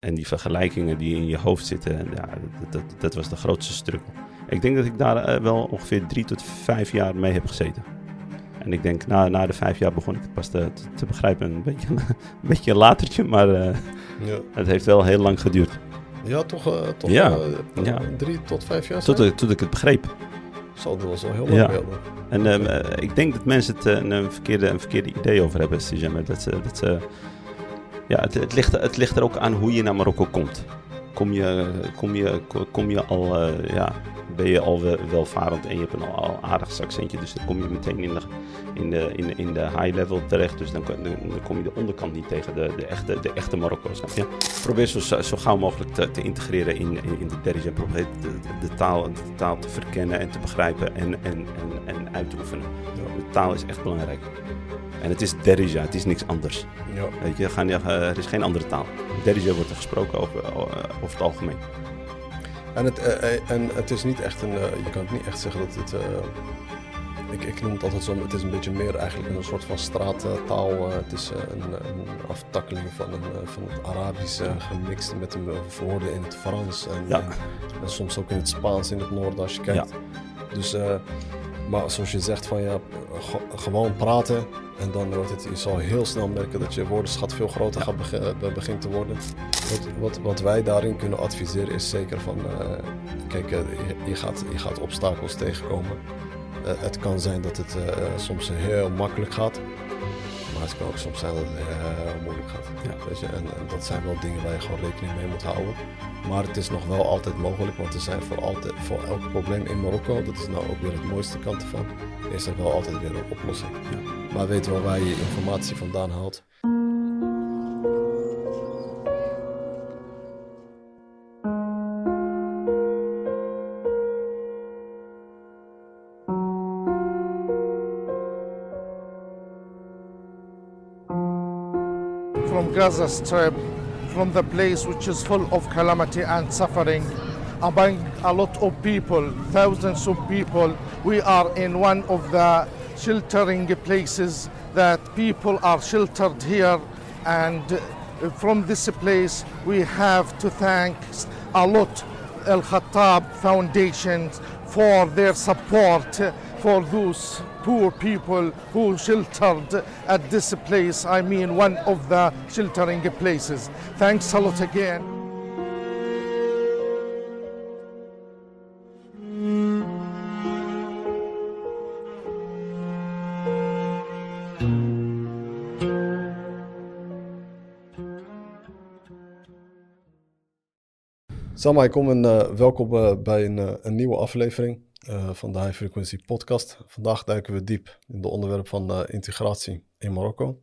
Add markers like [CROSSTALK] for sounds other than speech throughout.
en die vergelijkingen die in je hoofd zitten, ja, dat, dat, dat was de grootste struggle. Ik denk dat ik daar eh, wel ongeveer drie tot vijf jaar mee heb gezeten. En ik denk, na, na de vijf jaar begon ik het pas te, te, begrijpen. Een beetje, [LAUGHS] een beetje latertje, maar eh, Ja, het heeft wel heel lang geduurd. ja toch, eh, toch Ja, ja. drie tot vijf jaar Tot, zijn? ik- tot ik het begreep. Zal dat was al heel lang Ja. dan. En ik denk dat mensen het een, verkeerde, een verkeerde idee over hebben. Dat ze, dat ze, ja, het, het, ligt, het ligt er ook aan hoe je naar Marokko komt. Kom je, kom je, kom je al, eh, ja, ben je al wel- welvarend en je hebt een al, al aardig accentje. Dus dan kom je meteen in de, in de, in de, in de high level terecht. Dus dan, dan, kom je de onderkant niet tegen de, de, echte, de echte Marokko's. snap je? Probeer zo, zo gauw mogelijk te, te integreren in, in, in de derija. Probeer de, de, de taal, de taal te verkennen en te begrijpen en, en, en, en uit te oefenen. De taal is echt belangrijk. En het is derija, het is niks anders. Ja. Weet je, gaan, ja, er is geen andere taal. Derija wordt er gesproken over, eh, over het algemeen. En, het, eh, eh, en het is niet echt een, eh, je kan het niet echt zeggen dat het, eh, ik, ik noem het altijd zo, het is een beetje meer eigenlijk een soort van straattaal. eh, het is eh, een, een aftakkeling van, een, eh, van het Arabisch eh, gemixt met een eh, woorden in het Frans en, Ja. en, en soms ook in het Spaans in het noorden als je kijkt. Dus, eh, maar zoals je zegt van ja, ge- gewoon praten en dan wordt het, je zal heel snel merken dat je woordenschat veel groter gaat beg- eh, begint te worden. Wat, wat, wat wij daarin kunnen adviseren is zeker van, eh, kijk, eh, je, gaat, je gaat obstakels tegenkomen. Het kan zijn dat het soms heel makkelijk gaat, maar het kan ook soms zijn dat het heel moeilijk gaat. Ja. Weet je? En, en dat zijn wel dingen waar je gewoon rekening mee moet houden. Maar het is nog wel altijd mogelijk, want er zijn voor, altijd, voor elk probleem in Marokko, dat is nou ook weer het mooiste kant ervan, is er wel altijd weer een oplossing. Maar weet waar je informatie vandaan haalt. from Gaza Strip, from the place which is full of calamity and suffering, among a lot of people, thousands of people. We are in one of the sheltering places that people are sheltered here, and uh, from this place we have to thank a lot Al Khattab Foundation for their support for those poor people who sheltered at this place. I mean, one of the sheltering places. Thanks a lot again. Salma, kom en eh, welkom eh, bij een, eh, een nieuwe aflevering van de High Frequency Podcast. Vandaag duiken we diep in het onderwerp van integratie in Marokko.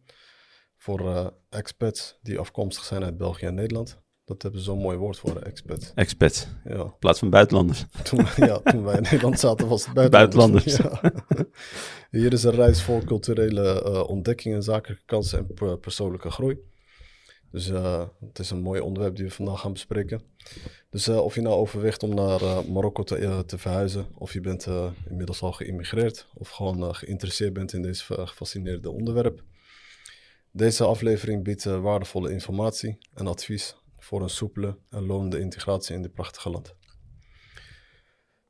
Voor expats die afkomstig zijn uit België en Nederland. Dat hebben ze zo'n mooi woord voor, expats. Expats, Ja, in plaats van buitenlanders. [LAUGHS] toen, ja, toen wij in [LAUGHS] Nederland zaten was het buitenlanders. Buitenlanders. Ja. Hier is een reis vol culturele ontdekkingen, zakelijke kansen en per- persoonlijke groei. Dus eh, het is een mooi onderwerp die we vandaag gaan bespreken. Dus eh, of je nou overweegt om naar eh, Marokko te, verhuizen, of je bent inmiddels al geïmmigreerd, of gewoon geïnteresseerd bent in deze fa- gefascineerde onderwerp. Deze aflevering biedt waardevolle informatie en advies voor een soepele en lonende integratie in dit prachtige land.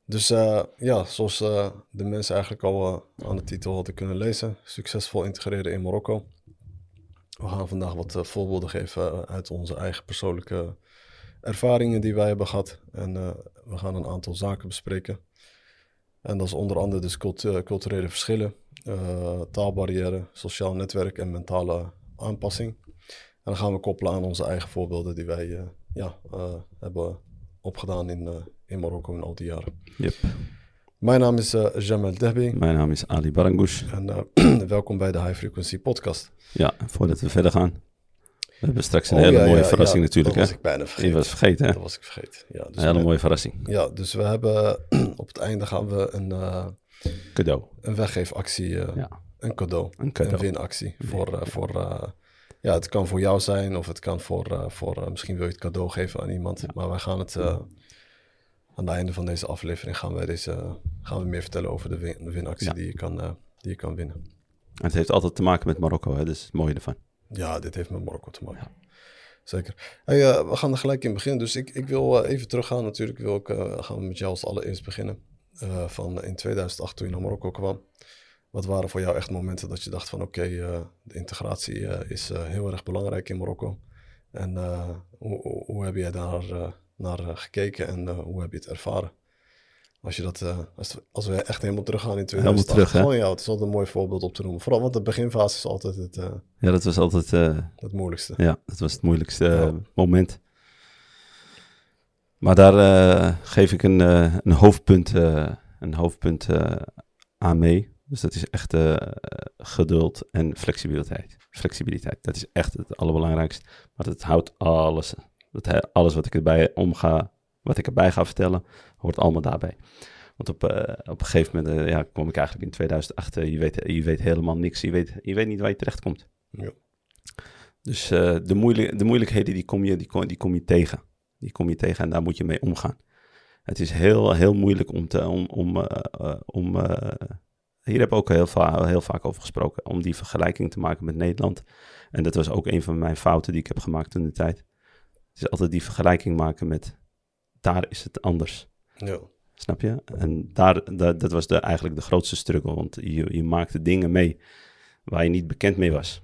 Dus ja, zoals de mensen eigenlijk al aan de titel hadden kunnen lezen, succesvol integreren in Marokko. We gaan vandaag wat eh, voorbeelden geven eh, uit onze eigen persoonlijke ervaringen die wij hebben gehad. En eh, we gaan een aantal zaken bespreken. En dat is onder andere dus cult- culturele verschillen, eh, taalbarrière, sociaal netwerk en mentale aanpassing. En dan gaan we koppelen aan onze eigen voorbeelden die wij ja, hebben opgedaan in, in Marokko in al die jaren. Yep. Mijn naam is eh, Jamal Dehbi Mijn naam is Ali Barangoush. en eh, [CLEARS THROAT] welkom bij de High Frequency Podcast. Ja, voordat we verder gaan. We hebben straks een Oh, hele ja, mooie ja, verrassing ja, natuurlijk. Dat hè? was ik bijna vergeten. was vergeten, hè? Dat was ik vergeten. Ja, dus Een hele we- mooie verrassing. Ja, dus we hebben [CLEARS THROAT] op het einde gaan we een, eh, Cadeau. een weggeefactie, Ja, een cadeau, een cadeau. een winactie. Voor, voor, ja, het kan voor jou zijn of het kan voor, voor misschien wil je het cadeau geven aan iemand. Maar wij gaan het aan het einde van deze aflevering gaan wij deze, gaan we meer vertellen over de, win, de winactie Ja. die, je kan, eh, die je kan winnen. En het heeft altijd te maken met Marokko, hè? Dus het mooie ervan. Ja, dit heeft met Marokko te maken. Zeker. Hey, uh, we gaan er gelijk in beginnen. Dus ik, ik wil uh, even teruggaan. Natuurlijk wil ik, gaan we met jou als allereerst beginnen. van in 2008 toen je naar Marokko kwam. Wat waren voor jou echt momenten dat je dacht van oké, okay, de integratie is heel erg belangrijk in Marokko. En hoe, hoe, hoe, heb jij daar naar gekeken en hoe heb je het ervaren? Als, je dat, uh, als, als, we echt helemaal teruggaan in 2008. Helemaal terug, hè? ja, het is altijd een mooi voorbeeld op te noemen. Vooral, want de beginfase is altijd het... Ja, dat was altijd... Het moeilijkste. Ja, dat was het moeilijkste ja. moment. Maar daar geef ik een, een hoofdpunt, een hoofdpunt aan mee. Dus dat is echt geduld en flexibiliteit. Flexibiliteit, dat is echt het allerbelangrijkste. Maar het houdt alles, dat, alles wat ik erbij omga wat ik erbij ga vertellen, hoort allemaal daarbij. Want op, uh, op een gegeven moment uh, ja, kwam ik eigenlijk in 2008, uh, je, weet, je weet helemaal niks, je weet, je weet niet waar je terecht komt. Ja. Dus eh, de, moeilijk, de moeilijkheden die kom, je, die, kom, die kom je tegen. Die kom je tegen en daar moet je mee omgaan. Het is heel, heel moeilijk om te, om, om, om hier heb ik ook heel, va heel vaak over gesproken, om die vergelijking te maken met Nederland. En dat was ook een van mijn fouten die ik heb gemaakt toen de tijd. Is altijd die vergelijking maken met daar is het anders. Ja. Snap je? En daar, dat, dat was de, eigenlijk de grootste struggle, want je, je maakte dingen mee waar je niet bekend mee was.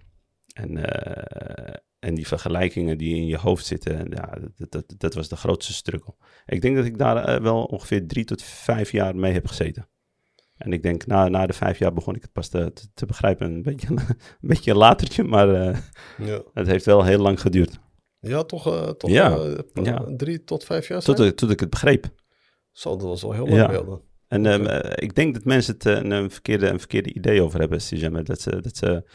En, uh, en die vergelijkingen die in je hoofd zitten, ja, dat, dat, dat was de grootste struggle. Ik denk dat ik daar uh, wel ongeveer drie tot vijf jaar mee heb gezeten. En ik denk, na, na de vijf jaar begon ik het pas te, te, te begrijpen. Een beetje, [LAUGHS] een beetje latertje, maar uh, ja. het heeft wel heel lang geduurd. Ja, toch, uh, toch ja. Uh, ja. drie tot vijf jaar tot, tot, ik het begreep. Zo, dat was wel heel lang ja. En um, uh, ik denk dat mensen het een, verkeerde, een verkeerde idee over hebben, Sijemme. Dat ze, dat ze,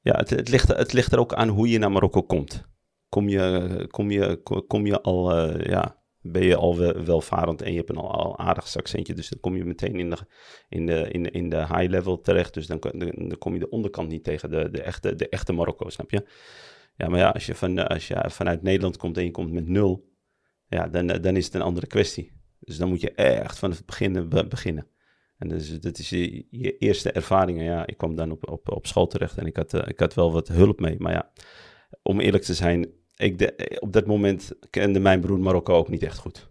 ja, het, het, ligt, het ligt er ook aan hoe je naar Marokko komt. Kom je, kom je, kom je al, ja, ben je al welvarend en je hebt een al, aardig accentje. Dus dan kom je meteen in de, in de, in de, in de high level terecht. Dus dan, dan, dan kom je de onderkant niet tegen de, de, echte, de echte Marokko, snap je? Ja, maar ja, als je, van, als je vanuit Nederland komt en je komt met nul, ja, dan, dan is het een andere kwestie. Dus dan moet je echt van het begin beginnen. En dus, dat is je, je, eerste ervaringen. Ja, ik kwam dan op, op, op school terecht en ik had, uh, ik had wel wat hulp mee. Maar ja, om eerlijk te zijn, ik de, op dat moment kende mijn broer Marokko ook niet echt goed.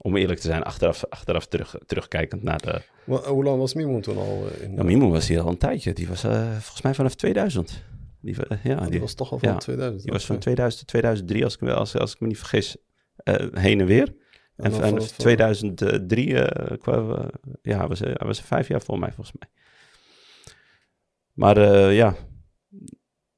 Om eerlijk te zijn, achteraf, achteraf terug, terugkijkend naar de... Maar, hoe lang was Mimoen toen al? In, ja, Mimoen was hier al een tijdje. Die was uh, volgens mij vanaf 2000. Die, ja, die, die, was toch al van ja, 2000? Die was van 2000 tot 2003, als ik, me, als, als ik me niet vergis, uh, heen en weer. En, en vanaf 2003 uh, kwam, ja, was, was vijf jaar voor mij, volgens mij. Maar uh, ja,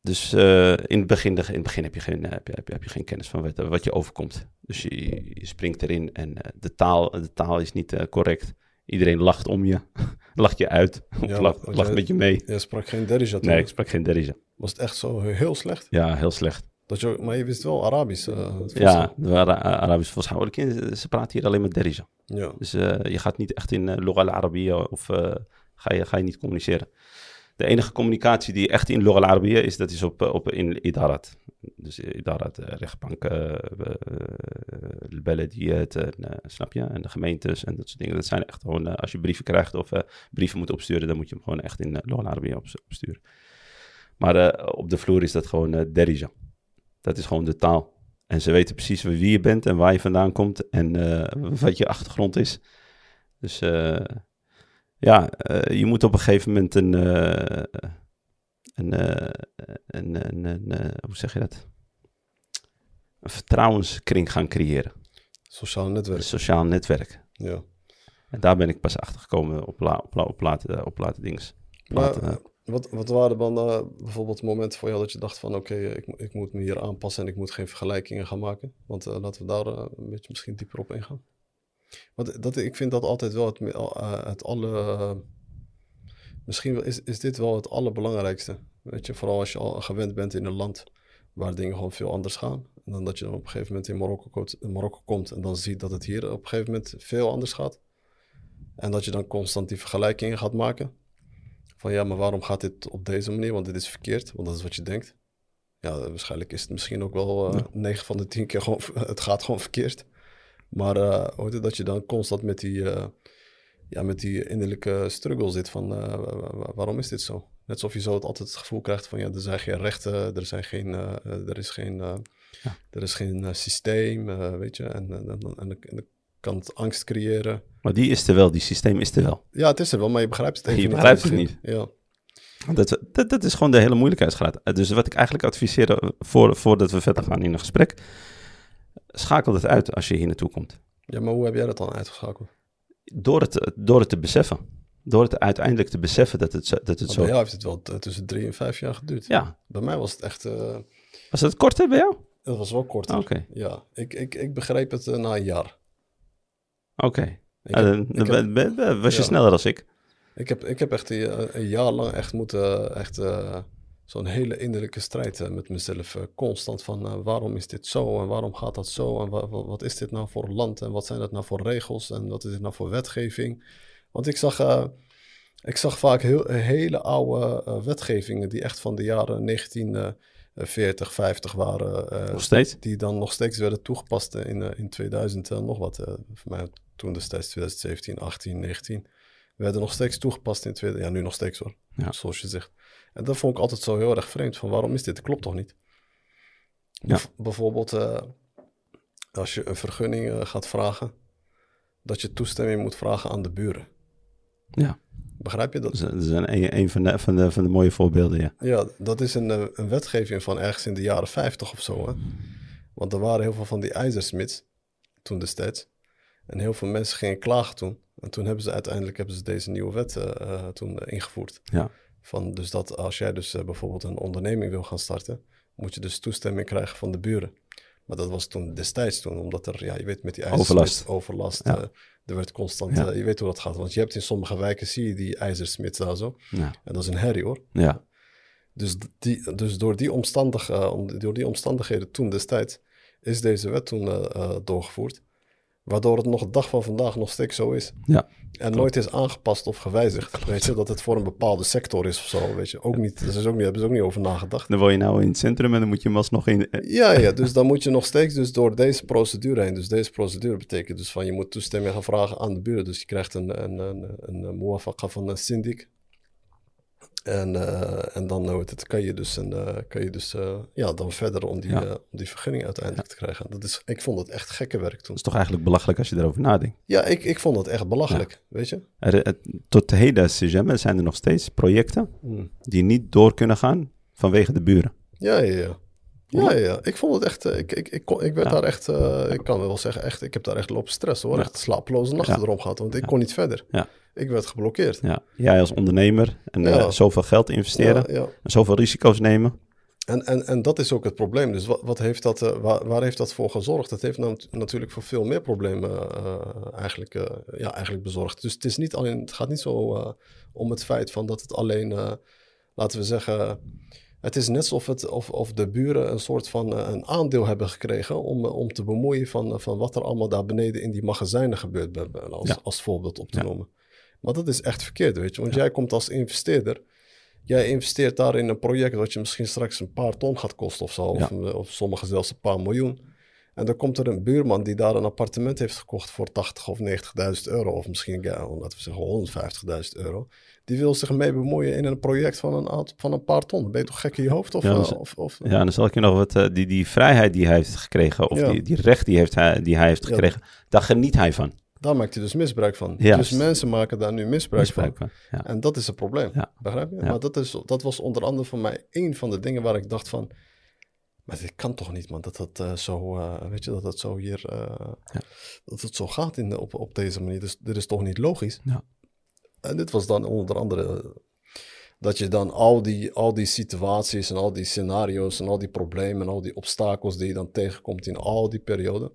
dus uh, in, het begin, in het begin heb je geen, heb je, heb je, heb je geen kennis van wat, wat je overkomt. Dus je, je springt erin en de, taal, de taal is niet correct. Iedereen lacht om je, [LAUGHS] lacht je uit, ja, lacht, lacht met je mee. Je sprak geen Derija Nee, ik sprak geen Derija. Was het echt zo heel slecht? Ja, heel slecht. Dat je, maar je wist wel Arabisch. Uh, ja, de Ara Arabisch volhouden. Ze praten hier alleen met Derija. Ja. Dus uh, je gaat niet echt in uh, Lugha al-Arabiya of uh, ga, je, ga je niet communiceren. De enige communicatie die echt in Lugha al-Arabiya is, dat is op, op, in Idarat. Dus Idarat, rechtbank, Belediyat, snap je? En de gemeentes en dat soort dingen. Dat zijn echt gewoon, als je brieven krijgt of brieven moet opsturen, dan moet je hem gewoon echt in al-Arabiya opsturen. Maar uh, op de vloer is dat gewoon uh, Derija. Dat is gewoon de taal. En ze weten precies wie je bent en waar je vandaan komt en uh, wat je achtergrond is. Dus ja, je moet op een gegeven moment een, een, een, een, een hoe zeg je dat? Een vertrouwenskring gaan creëren. Sociaal netwerk. Een sociaal netwerk. Ja. En daar ben ik pas achter gekomen op, la, op, la, op, later, op later dingen. Maar, wat, wat waren dan uh, bijvoorbeeld momenten voor jou dat je dacht van oké, ik, ik moet me hier aanpassen en ik moet geen vergelijkingen gaan maken? Want uh, laten we daar uh, een beetje misschien dieper op ingaan. Want dat, ik vind dat altijd wel het, het alle... misschien is, is dit wel het allerbelangrijkste. Weet je, vooral als je al gewend bent in een land waar dingen gewoon veel anders gaan. En dan dat je dan op een gegeven moment in Marokko, in Marokko komt en dan ziet dat het hier op een gegeven moment veel anders gaat. En dat je dan constant die vergelijkingen gaat maken van ja, maar waarom gaat dit op deze manier? Want dit is verkeerd, want dat is wat je denkt. Ja, waarschijnlijk is het misschien ook wel uh, 9 van de 10 keer gewoon, [LAUGHS] het gaat gewoon verkeerd. Maar uh, hoort het dat je dan constant met die, uh, ja, met die innerlijke struggle zit van waarom is dit zo? Net alsof je zo het altijd het gevoel krijgt van ja, er zijn geen rechten, er, zijn geen, er is geen Ja. Er is geen eh, systeem, eh, weet je, en, en, en, en, en dan kan het angst creëren. Maar die is er wel, die systeem is er wel. Ja, het is er wel, maar je begrijpt het even Je niet. begrijpt het niet. Ja, Dat, dat, dat is gewoon de hele moeilijkheidsgraad. Eh, Dus wat ik eigenlijk adviseer eh, voor, voordat we verder gaan in een gesprek, schakel het uit als je hier naartoe komt. ja, maar hoe heb jij dat dan uitgeschakeld? Door het, door het te beseffen. Door het uiteindelijk te beseffen dat het, zo- dat het zo... bij jou heeft het wel tussen drie en vijf jaar geduurd. Ja, Bij mij was het echt, eh, was het korter bij jou? dat was wel korter. Oké, Ja, ik, ik, ik begreep het eh, na een jaar. oké. Ben- ben- was je ja. sneller dan ik. Ik heb, ik heb echt een, een jaar lang echt moeten, echt eh, zo'n hele innerlijke strijd eh, met mezelf. eh, constant van eh, waarom is dit zo en waarom gaat dat zo en wa- wa- wat is dit nou voor land en wat zijn dat nou voor regels en wat is dit nou voor wetgeving. Want ik zag, ik zag vaak heel, hele oude wetgevingen die echt van de jaren 1940, 50 waren. Nog steeds? die dan nog steeds werden toegepast in, in 2000 en nog wat. voor mij toen destijds 2017, 18, 19. Werden nog steeds toegepast in 2000. Ja, nu nog steeds hoor. Ja. Zoals je zegt. En dat vond ik altijd zo heel erg vreemd. Van waarom is dit? Dat klopt toch niet? Ja. Bijv- bijvoorbeeld eh, als je een vergunning eh, gaat vragen. Dat je toestemming moet vragen aan de buren. Ja, Begrijp je dat? dat is, een, een, van, de, van, de, van de mooie voorbeelden, ja. Ja, dat is een, eh, een wetgeving van ergens in de jaren 50 of zo. Hè? Want er waren heel veel van die ijzersmits toen destijds. En heel veel mensen gingen klagen toen. En toen hebben ze uiteindelijk hebben ze deze nieuwe wet eh, eh, toen ingevoerd. Ja, Van dus dat als jij dus eh, bijvoorbeeld een onderneming wil gaan starten, moet je dus toestemming krijgen van de buren. Maar dat was toen destijds toen, omdat er, ja, je weet met die ijzersmits, Overlast. overlast, Ja. er werd constant, Ja. je weet hoe dat gaat. Want je hebt in sommige wijken, zie je die ijzersmits daar zo. ja, En dat is een herrie hoor. ja. Dus, die, dus door, die omstandig, om- door die omstandigheden toen destijds is deze wet toen doorgevoerd. Waardoor het nog de dag van vandaag nog steeds zo is. ja. En nooit is aangepast of gewijzigd. Weet je, dat het voor een bepaalde sector is of zo. Weet je, ook niet, daar is ook niet, hebben ze ook niet over nagedacht. Dan woon je nou in het centrum en dan moet je hem alsnog in... eh, Ja, ja, dus dan moet je nog steeds dus door deze procedure heen. Dus deze procedure betekent dus van je moet toestemming gaan vragen aan de buren. Dus je krijgt een, een, een, een, van een syndic. En, eh, en dan nou, het, kan je dus, een, eh, kan je dus eh, ja, dan verder om die, Ja. om die vergunning uiteindelijk te krijgen. Dat is, ik vond het echt gekke werk toen. Dat is toch eigenlijk belachelijk als je erover nadenkt. Ja, ik, ik vond het echt belachelijk, weet je. Er, tot heden zijn er nog steeds projecten Hmm. die niet door kunnen gaan vanwege de buren. Ja, ja, ja. Ja, ja. Ik vond het echt, eh, ik, ik, ik, kon, ik werd Ja. daar echt, eh, ik kan wel zeggen, echt, ik heb daar echt lopen stress hoor. Ja. Echt slapeloze nachten Ja. erom gehad, want ik kon niet verder. Ja. Ik werd geblokkeerd. Ja. Jij als ondernemer en Ja. zoveel geld investeren en zoveel risico's nemen. En, en, en dat is ook het probleem. Dus wat, wat heeft dat, waar, waar heeft dat voor gezorgd? Het heeft natuurlijk voor veel meer problemen eigenlijk, ja, eigenlijk bezorgd. Dus het, is niet alleen, het gaat niet zo om het feit van dat het alleen, laten we zeggen, het is net alsof het, of, of de buren een soort van eh, een aandeel hebben gekregen om, eh, om te bemoeien van, eh, van wat er allemaal daar beneden in die magazijnen gebeurt, als, Ja. als voorbeeld op te Ja. noemen. Maar dat is echt verkeerd, weet je. Want jij komt als investeerder, jij investeert daar in een project wat je misschien straks een paar ton gaat kosten of zo, of, of sommige zelfs een paar miljoen. En dan komt er een buurman die daar een appartement heeft gekocht voor 80 of 90.000 euro, of misschien, ja, laten we zeggen, 150.000 euro. Die wil zich mee bemoeien in een project van een, aantal- van een paar ton. Ben je toch gek in je hoofd? Of, Ja, eh, dus- of, of, Ja, dan zal ik je nog wat, eh, die, die vrijheid die hij heeft gekregen, of Ja. die, die recht die, heeft hij, die hij heeft Ja. gekregen, daar geniet hij van. Daar maakt hij dus misbruik van. Dus mensen maken daar nu misbruik, Misbruik van. En dat is het probleem. Begrijp je? Maar dat, is, dat was onder andere voor mij een van de dingen waar ik dacht van... Maar dit kan toch niet, man, dat dat eh, zo, eh, weet je, dat dat zo hier, eh, Ja. dat het zo gaat in de, op, op deze manier. Dus dit is toch niet logisch? Ja. En dit was dan onder andere dat je dan al die, al die situaties en al die scenario's en al die problemen en al die obstakels die je dan tegenkomt in al die perioden.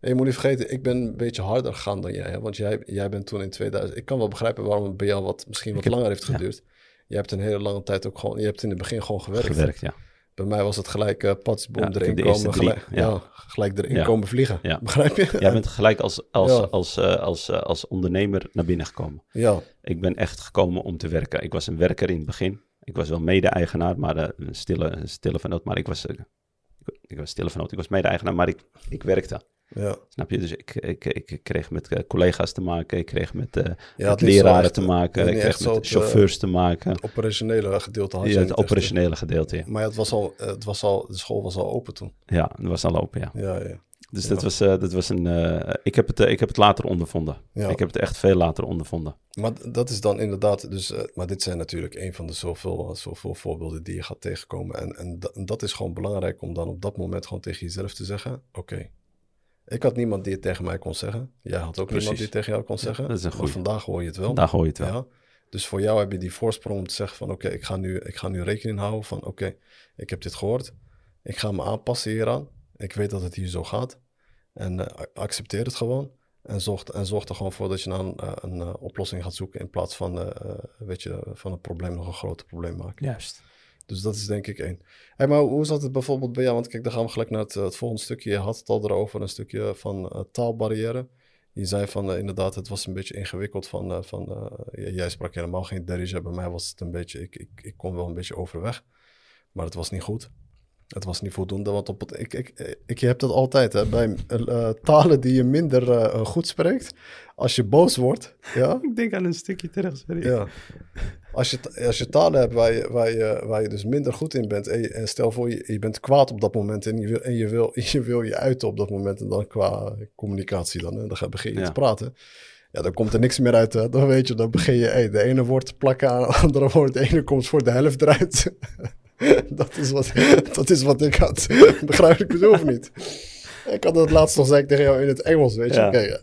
En je moet niet vergeten, ik ben een beetje harder gegaan dan jij. Hè? Want jij, jij bent toen in 2000... Ik kan wel begrijpen waarom het bij jou wat, misschien wat heb- langer heeft ja. geduurd. Je hebt een hele lange tijd ook gewoon... Je hebt in het begin gewoon gewerkt. Gewerkt, ja. Bij mij was het gelijk uh, patsboom Ja, ik heb erin komen. Gelijk, ja. ja. gelijk erin Ja. komen vliegen. Begrijp je? Jij bent gelijk als, als, als, eh, als, eh, als ondernemer naar binnen gekomen. Ja, Ik ben echt gekomen om te werken. Ik was een werker in het begin. Ik was wel mede-eigenaar, maar eh, een stille, een stille. Maar ik was, eh, ik, ik was stille venoot. Ik was mede-eigenaar, maar ik, ik werkte. Ja. Snap je? Dus ik, ik, ik kreeg met eh, collega's te maken, ik kreeg met, eh, Ja, met het leraren echt, te eh, maken, ik kreeg met het, chauffeurs te maken. Het operationele gedeelte had je Ja, het echt, operationele gedeelte, ja. Maar het was al, het was al, de school was al open toen. Ja, dat was al open, ja. Ja, ja. Dus Ja. dat, was, eh, dat was een... eh, ik, heb het, eh, ik heb het later ondervonden. Ja. Ik heb het echt veel later ondervonden. Maar dat is dan inderdaad, dus, eh, maar dit zijn natuurlijk een van de zoveel, zoveel voorbeelden die je gaat tegenkomen. En, en dat is gewoon belangrijk om dan op dat moment gewoon tegen jezelf te zeggen: Oké, ik had niemand die het tegen mij kon zeggen. Jij had ook niemand die het tegen jou kon zeggen. dat is een maar vandaag hoor je het wel. Daar hoor je het wel. Ja. Dus voor jou heb je die voorsprong om te zeggen van oké, ik ga nu, ik ga nu rekening houden van oké, ik heb dit gehoord. Ik ga me aanpassen hieraan. Ik weet dat het hier zo gaat. En eh, accepteer het gewoon. En zorg, en zorg er gewoon voor dat je naar een, eh, een eh, oplossing gaat zoeken in plaats van, eh, weet je, van een probleem nog een groter probleem maken. Juist. Dus dat is denk ik één. Hey, maar hoe zat het bijvoorbeeld bij jou? Want kijk, dan gaan we gelijk naar het, eh, het volgende stukje. Je had het al erover, een stukje van eh, taalbarrière. Je zei van eh, inderdaad, het was een beetje ingewikkeld. Van, van, jij sprak helemaal geen Derija. Bij mij was het een beetje, ik, ik, ik kon wel een beetje overweg. Maar het was niet goed. Het was niet voldoende. Want op het, ik, ik, ik, je hebt dat altijd hè, bij eh, talen die je minder eh, goed spreekt. Als je boos wordt, ja, [LAUGHS] Ik denk aan een stukje terug, sorry. ja. Als je, als je talen hebt waar je, waar, je, waar je dus minder goed in bent. En, je- en stel voor je, je bent kwaad op dat moment. En je wil en je, wil, [LAUGHS] je wil je uiten op dat moment. En dan qua communicatie dan. Dan ga, begin je Ja. te praten. Ja, dan komt er niks meer uit. Hè. Dan weet je, dan begin je hey, de ene woord te plakken aan [LAUGHS] het andere woord. De ene komt voor de helft eruit. [LAUGHS] dat, is wat, dat is wat ik had. [LAUGHS] Begrijp ik bedoel of niet? Ik had het laatst nog, zei ik tegen jou in het Engels, weet je. Ja. Kijk,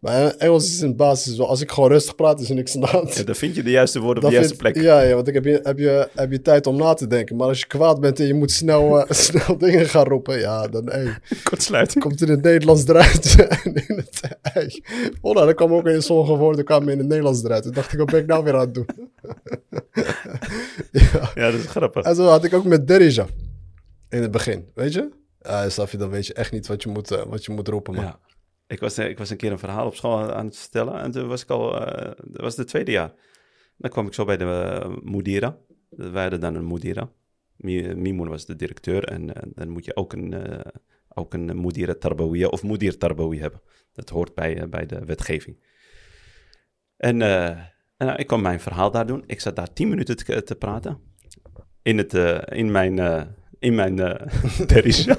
maar Engels is in basis als ik gewoon rustig praat, is er niks aan de hand. Ja, dan vind je de juiste woorden op de juiste vind- plek. Ja, ja, want ik heb je, heb, je, heb je tijd om na te denken. Maar als je kwaad bent en je moet snel, eh, [LAUGHS] snel dingen gaan roepen, ja, dan hey, [LAUGHS] Kortsluiting. komt in het Nederlands eruit. [LAUGHS] en in het, hey. Oh, nou, dat kwam ook in sommige woorden kwamen in het Nederlands eruit. Toen dacht ik, wat ben ik nou weer aan het doen? ja. Ja, dat is grappig. En zo had ik ook met Derija in het begin, weet je? Ja, snap je, dan weet je echt niet wat je moet, eh, wat je moet roepen, man. Ja. Ik was, eh, ik was een keer een verhaal op school aan- het vertellen. En toen was ik al, eh, dat was het tweede jaar. Dan kwam ik zo bij de uh, Moedira. Wij hadden dan een Moedira. Mi- Mimoen was de directeur. En eh, dan moet je ook een, eh ook een Moedira Tarbawiya of Moedir hebben. Dat hoort bij, eh, bij de wetgeving. En, eh, en nou, ik kwam mijn verhaal daar doen. Ik zat daar tien minuten te, te praten. In, het, eh, in mijn eh, in mijn uh, [LAUGHS] [LAUGHS] Derrisha.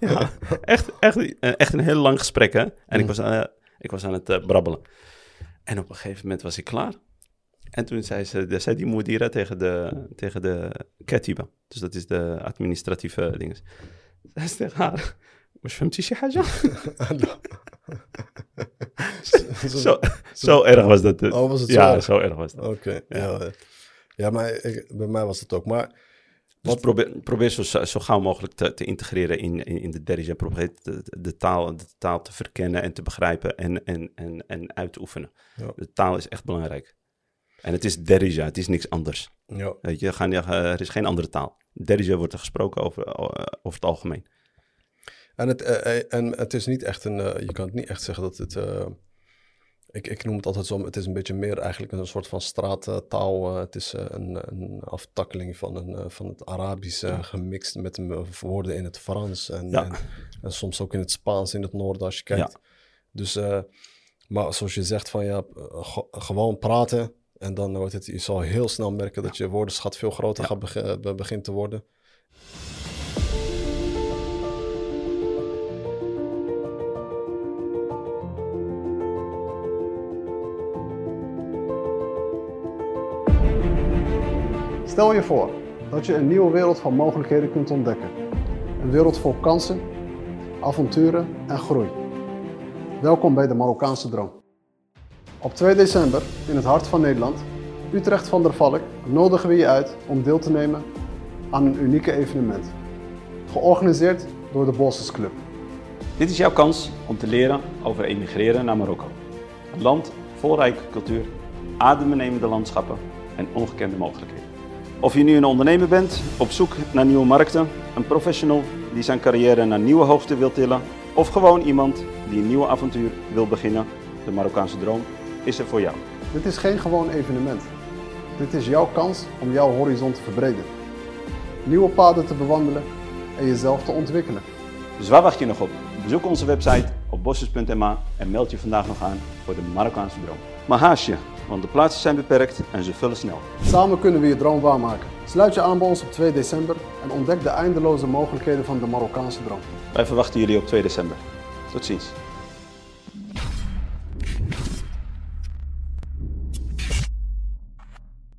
ja, echt, echt, eh, echt een heel lang gesprek, hè. En ik, was, uh, ik was aan het uh, brabbelen. En op een gegeven moment was ik klaar. En toen zei, ze, zei die moedira tegen de, tegen de ketiba. Dus dat is de administratieve dingen. Zei ze tegen haar... مش فهمتي شي حاجة؟ [LAUGHS] zo, zo erg was dat. Oh, was het ja, zo erg? zo erg was dat. Oké, okay, ja. ja. Ja, maar ik, bij mij was het ook. Maar dus probeer, probeer zo, zo gauw mogelijk te, te integreren in, in, in de derige. Probeer de, de, taal, de taal te verkennen en te begrijpen en, en, en, en uit te oefenen. Ja. De taal is echt belangrijk. En het is derija, het is niks anders. Ja. Weet je, gaan, er is geen andere taal. Derija wordt er gesproken over, over het algemeen. En het, uh, en het is niet echt een, je kan het niet echt zeggen dat het, ik, ik noem het altijd zo, het is een beetje meer eigenlijk een soort van straattaal. het is een, een, aftakkeling van, een, van het Arabische ja. gemixt met woorden in het Frans en, ja. en, en, soms ook in het Spaans in het noorden als je kijkt. Ja. Dus, maar zoals je zegt van ja, gewoon praten en dan wordt het, je zal heel snel merken dat je woordenschat veel groter gaat beg begint te worden. Stel je voor dat je een nieuwe wereld van mogelijkheden kunt ontdekken. Een wereld vol kansen, avonturen en groei. Welkom bij de Marokkaanse Droom. Op 2 december, in het hart van Nederland, Utrecht van der Valk, nodigen we je uit om deel te nemen aan een unieke evenement. Georganiseerd door de Bosses Club. Dit is jouw kans om te leren over emigreren naar Marokko. Een land vol rijke cultuur, adembenemende landschappen en ongekende mogelijkheden. Of je nu een ondernemer bent, op zoek naar nieuwe markten, een professional die zijn carrière naar nieuwe hoogte wil tillen, of gewoon iemand die een nieuwe avontuur wil beginnen, de Marokkaanse droom is er voor jou. Dit is geen gewoon evenement. Dit is jouw kans om jouw horizon te verbreden. Nieuwe paden te bewandelen en jezelf te ontwikkelen. Dus waar wacht je nog op? Bezoek onze website op bosses.ma en meld je vandaag nog aan voor de Marokkaanse droom. Maar haast je, want de plaatsen zijn beperkt en ze vullen snel. Samen kunnen we je droom waarmaken. Sluit je aan bij ons op 2 december en ontdek de eindeloze mogelijkheden van de Marokkaanse droom. Wij verwachten jullie op 2 december. Tot ziens.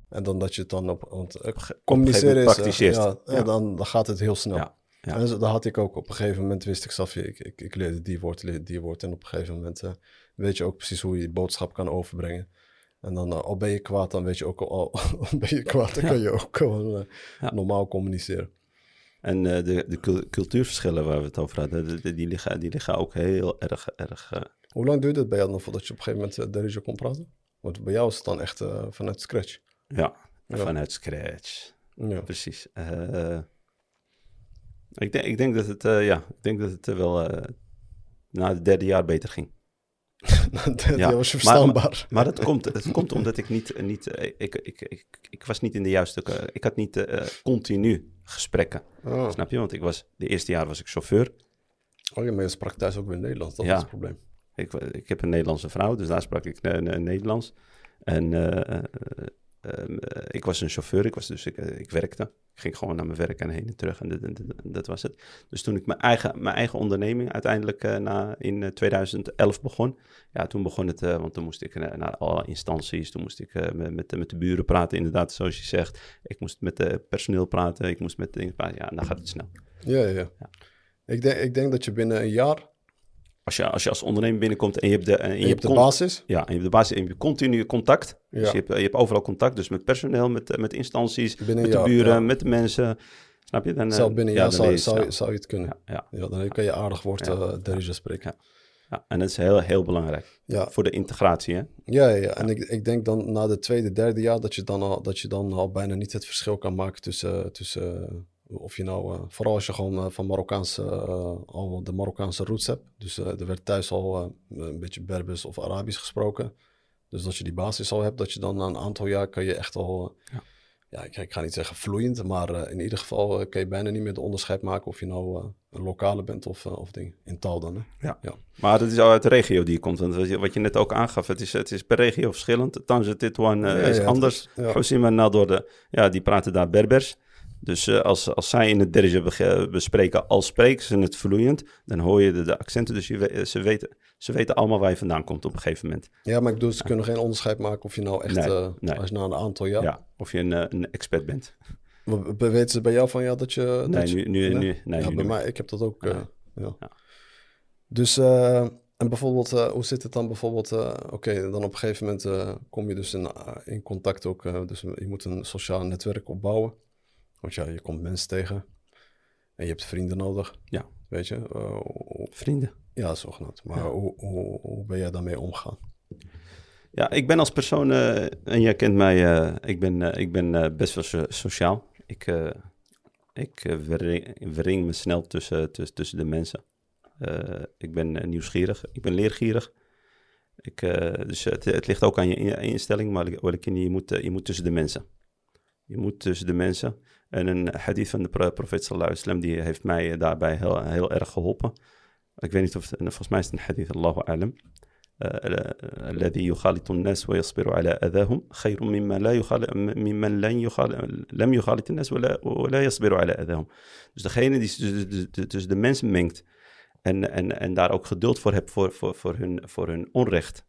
En dan dat je het dan op... Want eh, communiceren is... eh, praktiseert. ja. Dan, dan gaat het heel snel. Ja, ja. En dat had ik ook. Op een gegeven moment wist ik, Safje, ik, ik, ik leerde die woord, leerde die woord. En op een gegeven moment eh, weet je ook precies hoe je die boodschap kan overbrengen. En dan, eh, al ben je kwaad, dan weet je ook al, al [LAUGHS] ben je kwaad, dan kan je ook gewoon eh, Ja. normaal communiceren. En eh, de, de cul- cultuurverschillen waar we het over hadden, de- de- die, liggen, die liggen ook heel erg, erg Hoe lang duurde het bij jou dan voordat je op een gegeven moment uh, Derija kon praten? Want bij jou is het dan echt eh, vanuit scratch. ja, Ja. vanuit scratch. Ja. Precies. Eh, ik, denk, ik denk dat het, eh, ja, ik denk dat het wel eh, na het derde jaar beter ging. [LAUGHS] dat Ja, was je maar- verstaanbaar. Maar dat komt, het komt omdat ik niet, niet eh, ik, ik, ik, ik was niet in de juiste, ik had niet eh, continu gesprekken. Ah. Snap je? Want ik was, de eerste jaar was ik chauffeur. Oh ja, maar je sprak thuis ook weer Nederlands, dat Ja. was het probleem. Ik, ik heb een Nederlandse vrouw, dus daar sprak ik eh, Nederlands. En eh, ehm, eh, ik was een chauffeur, ik, was dus, ik, eh, ik werkte. Ik ging gewoon naar mijn werk en heen en terug en dat was het. Dus toen ik mijn eigen, mijn eigen onderneming uiteindelijk eh, na, in eh, 2011 begon, ja, toen begon het, want toen moest ik naar alle instanties, toen moest ik met, met, de- met de buren praten, inderdaad, zoals je zegt. Ik moest met het personeel praten, ik moest met dingen praten, ja, en dan gaat het snel. Ja, ja, ja. Ik, denk, ik denk dat je binnen een jaar, Als je als, je als ondernemer binnenkomt en je hebt de, en en je hebt de basis, Ja, en je hebt de basis, en je hebt continu contact. Dus je hebt, je hebt overal contact, dus met personeel, met, met instanties, binnen met de buren, ja. met de mensen. Snap je? Dan, eh, zelf binnen ja, zou, je zou, snel. zou je het kunnen. Ja, dan kan je aardig woord Ja. eh Derija spreken. ja, en dat is heel, heel belangrijk Ja, voor de integratie. Hè? ja, ja, ja. en Ik, ik denk dan na de tweede, derde jaar dat je dan al, dat je dan al bijna niet het verschil kan maken tussen, tussen eh, of je nou, eh, vooral als je gewoon eh, van Marokkaanse, eh, al de Marokkaanse roots hebt. Dus eh, er werd thuis al eh, een beetje Berbers of Arabisch gesproken. Dus dat je die basis al hebt, dat je dan na een aantal jaar kan je echt al, Ja. ja, ik, ik ga niet zeggen vloeiend, maar in ieder geval kan je bijna niet meer de onderscheid maken of je nou eh, een lokale bent of, of ding. In taal dan, hè? Ja. Ja. Maar dat is al uit de regio die je komt. Want wat je, wat je net ook aangaf, het is, het is per regio verschillend. Tanja Titouan eh, Ja, is ja, anders. en Nador, ja, die praten daar Berbers. Dus eh, als, als zij in het derge bege- bespreken, al spreken ze het vloeiend, dan hoor je de, de accenten. Dus je, we- ze, weten, ze weten allemaal waar je vandaan komt op een gegeven moment. Ja, maar ik bedoel, ze kunnen geen onderscheid maken of je nou echt, Nee, eh, nee. als je na een aantal jaar... Ja. Of je een, eh, een expert bent. We- we- Weten ze bij jou van ja dat je... Nee, dat nu, nu, nu, nee, ja, nu bij niet mij, ik heb dat ook. eh, Nee. ja. Ja. Dus, eh, en bijvoorbeeld, eh, hoe zit het dan bijvoorbeeld? eh, Oké, dan op een gegeven moment eh, kom je dus in, eh, in contact ook. eh, dus je moet een sociaal netwerk opbouwen. Want ja, je komt mensen tegen. En je hebt vrienden nodig. Ja. Weet je? eh, Vrienden. ja, zogenaamd. Maar hoe, hoe, hoe ben jij daarmee omgaan? Ja, ik ben als persoon, eh, en jij kent mij, eh, ik ben, ik ben best wel so- sociaal. Ik, ik verring, verring me snel tussen, tussen, tussen de mensen. Ik ben nieuwsgierig, ik ben leergierig. Ik, dus het, het ligt ook aan je in- instelling, maar je moet, je moet tussen de mensen. Je moet tussen de mensen. En een hadith van de pro- profeet sallallahu alaihi wasallam, die heeft mij eh, daarbij heel, heel erg geholpen. Ik weet niet of, het- volgens mij is het een hadith, Allahu alam. الذي يخالط الناس ويصبر على أذاهم خير مما لا يخالط ممن لن يخالط لم يخالط الناس ولا ولا يصبر على أذاهم. Dus degene die tussen de, de, tussen de mensen mengt en, en, en daar ook geduld voor hebt voor, voor, voor, hun, voor hun onrecht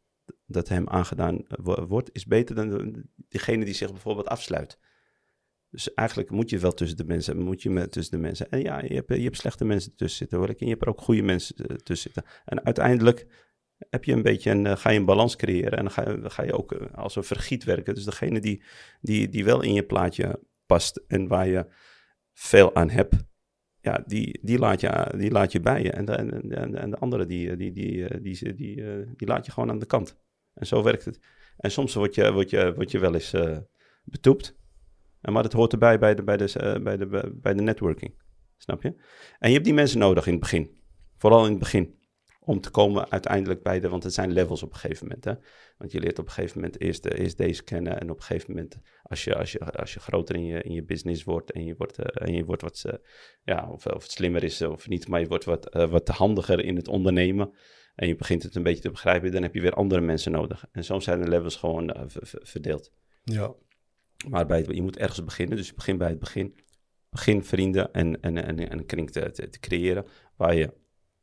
dat hem aangedaan wo- wordt, is beter dan de- diegene die zich bijvoorbeeld afsluit. Dus eigenlijk moet je wel tussen de mensen, moet je met tussen de mensen. En ja, je hebt, je hebt slechte mensen tussen zitten, hoor. En je hebt er ook goede mensen eh, tussen zitten. En uiteindelijk heb je een beetje een, eh, ga je een balans creëren en dan ga, je- ga je ook eh, als een vergiet werken. Dus degene die, die, die wel in je plaatje past en waar je veel aan hebt, ja, die, die, laat, je, die laat je bij je. En de, en, en, de andere, die, die, die, die, die, die, laat je gewoon aan de kant. En zo werkt het. En soms word je, word je, word je wel eens betoept. Maar dat hoort erbij bij de, bij, de, eh, bij, de, bij de networking. Snap je? En je hebt die mensen nodig in het begin. Vooral in het begin. om te komen uiteindelijk bij de, want het zijn levels op een gegeven moment. Hè? Want je leert op een gegeven moment eerst, eerst deze kennen en op een gegeven moment, als je, als je, als je groter in je, in je business wordt en je wordt, eh, en je wordt wat, eh, ja, of, of slimmer is of niet, maar je wordt wat, wat handiger in het ondernemen en je begint het een beetje te begrijpen, dan heb je weer andere mensen nodig. En zo zijn de levels gewoon verdeeld. Ja, Maar bij je moet ergens beginnen, dus je begint bij het begin. Begin vrienden en, en, en, en een kring te, te, creëren waar je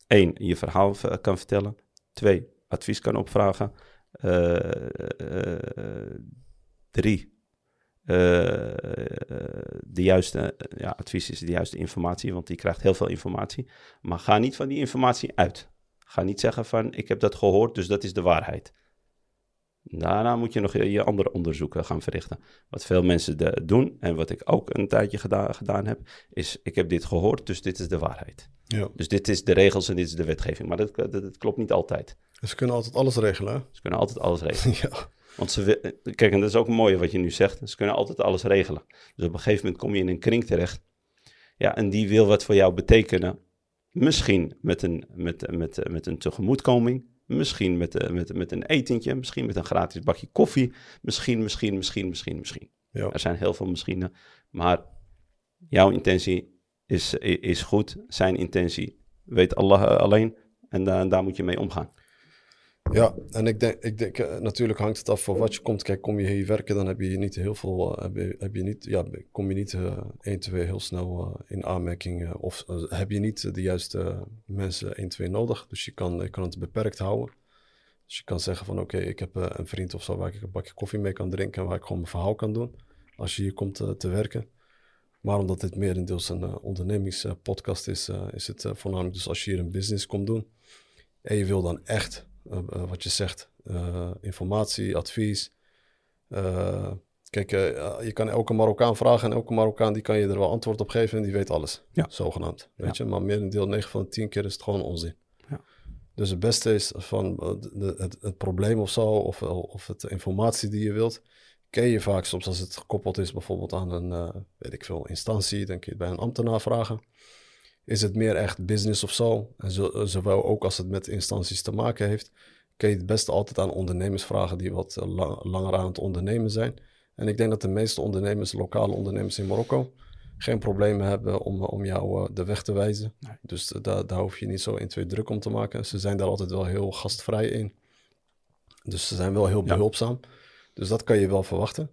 één, je verhaal kan vertellen. Twee, advies kan opvragen. Eh, drie, eh, de juiste ja, advies is de juiste informatie, want die krijgt heel veel informatie. Maar ga niet van die informatie uit. Ga niet zeggen van, ik heb dat gehoord, dus dat is de waarheid. Daarna moet je nog je, je andere onderzoeken gaan verrichten. Wat veel mensen de- doen en wat ik ook een tijdje geda- gedaan heb, is ik heb dit gehoord, dus dit is de waarheid. ja. Dus dit is de regels en dit is de wetgeving. Maar dat, dat, dat klopt niet altijd. Dus ze kunnen altijd alles regelen, hè? Ze kunnen altijd alles regelen. [LAUGHS] ja. Want ze, kijk, en dat is ook mooi wat je nu zegt. Ze kunnen altijd alles regelen. Dus op een gegeven moment kom je in een kring terecht. Ja, en die wil wat voor jou betekenen. Misschien met een, met, met, met een tegemoetkoming. Misschien met, eh, met, met een etentje. Misschien met een gratis bakje koffie. Misschien, misschien, misschien, misschien, misschien. Ja. Er zijn heel veel misschien. Maar jouw intentie is, is goed. Zijn intentie weet Allah eh, alleen. En daar daar moet je mee omgaan. Ja, en ik denk, ik denk eh, natuurlijk hangt het af van wat je komt. Kijk, kom je hier werken, dan heb je niet heel veel, eh, heb je, heb je niet, ja, kom je niet eh 1, 2 heel snel eh, in aanmerking. of heb je niet de juiste mensen 1, 2 nodig. Dus je kan, je kan het beperkt houden. Dus je kan zeggen van oké, ik heb een vriend of zo waar ik een bakje koffie mee kan drinken. En waar ik gewoon mijn verhaal kan doen. Als je hier komt te werken. Maar omdat dit merendeels een uh, ondernemingspodcast is, uh, is het uh, voornamelijk dus als je hier een business komt doen. En je wil dan echt uh, uh, wat je zegt, uh, informatie, advies. Uh, kijk, je kan elke Marokkaan vragen en elke Marokkaan die kan je er wel antwoord op geven en die weet alles, ja. zogenaamd. Weet ja. je, maar meer een deel 9 van de 10 keer is het gewoon onzin. Ja. Dus het beste is van de, het, het, probleem of zo, of, of het informatie die je wilt, ken je vaak soms als het gekoppeld is bijvoorbeeld aan een, uh, weet ik veel, instantie, dan kun je het bij een ambtenaar vragen. Is het meer echt business of zo? En zo, zowel ook als het met instanties te maken heeft, kun je het beste altijd aan ondernemers vragen die wat lang, langer aan het ondernemen zijn. En ik denk dat de meeste ondernemers, lokale ondernemers in Marokko, geen problemen hebben om, om jou de weg te wijzen. Nee. Dus daar, daar hoef je niet zo in twee druk om te maken. Ze zijn daar altijd wel heel gastvrij in. Dus ze zijn wel heel behulpzaam. Ja. Dus dat kan je wel verwachten.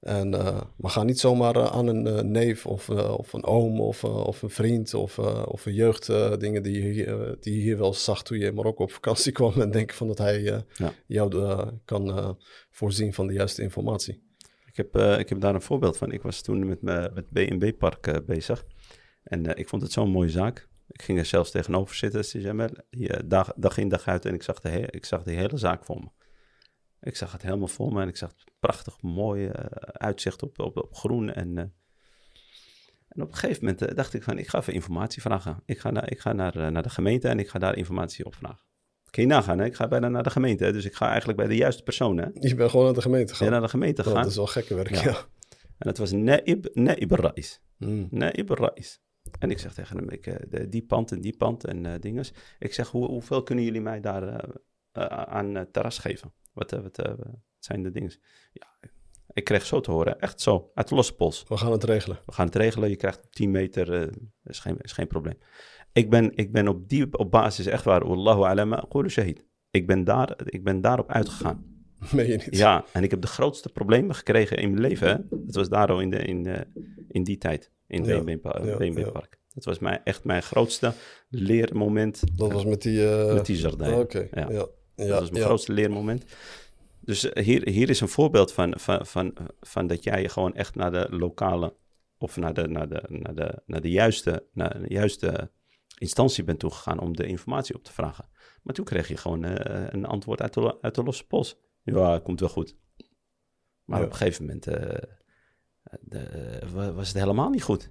En, uh, maar ga niet zomaar uh, aan een uh, neef of, of een oom of, of een vriend of, of een jeugddingen die, je die je hier wel zag toen je in Marokko op vakantie [LAUGHS] kwam en denken van dat hij ja. jou kan voorzien van de juiste informatie. Ik heb, ik heb daar een voorbeeld van. Ik was toen met mijn met B&B Park bezig en ik vond het zo'n mooie zaak. Ik ging er zelfs tegenover zitten, dag, dag in dag uit en ik zag, de he- ik zag de hele zaak voor me. Ik zag het helemaal voor me en ik zag het prachtig mooi uh, uitzicht op, op, op groen. En, uh, en op een gegeven moment uh, dacht ik van, ik ga even informatie vragen. Ik ga, naar, ik ga naar, naar de gemeente en ik ga daar informatie op vragen. Kun je nagaan, hè? ik ga bijna naar de gemeente. Hè? Dus ik ga eigenlijk bij de juiste persoon. Hè? Je bent gewoon naar de gemeente gegaan? Ja, naar de gemeente gegaan. Dat is wel gekke werk, ja. ja. En het was Naib, Naib Rais. Mm. Naib Rais. En ik zeg tegen hem, ik, die pand en die pand en dinges. Ik zeg, hoe, hoeveel kunnen jullie mij daar aan terras geven? Wat, wat, uh, wat, zijn de dingen? Ja, ik kreeg zo te horen, echt zo, uit de losse pols. We gaan het regelen. We gaan het regelen, je krijgt 10 meter, uh, is, geen, is geen probleem. Ik ben, ik ben op die op basis, echt waar, Allahu alama, shahid. Ik ben, daar, ik ben daarop uitgegaan. [LAUGHS] Meen je niet? Ja, en ik heb de grootste problemen gekregen in mijn leven. Hè? Dat was daar al in, de, in, de, in die tijd, in Park. ja, ja. Park. Dat was mijn, echt mijn grootste leermoment. Dat was met die... Uh... Met die Jardijn. Oh, Oké, okay. ja. Ja, dat was mijn ja. grootste leermoment. Dus hier, hier is een voorbeeld van, van, van, van dat jij gewoon echt naar de lokale of naar de, naar de, naar de, naar de, juiste, naar de juiste instantie bent toegegaan om de informatie op te vragen. Maar toen kreeg je gewoon uh, een antwoord uit de, uit de losse pols. Ja, komt wel goed. Maar ja. op een gegeven moment uh, de, was het helemaal niet goed.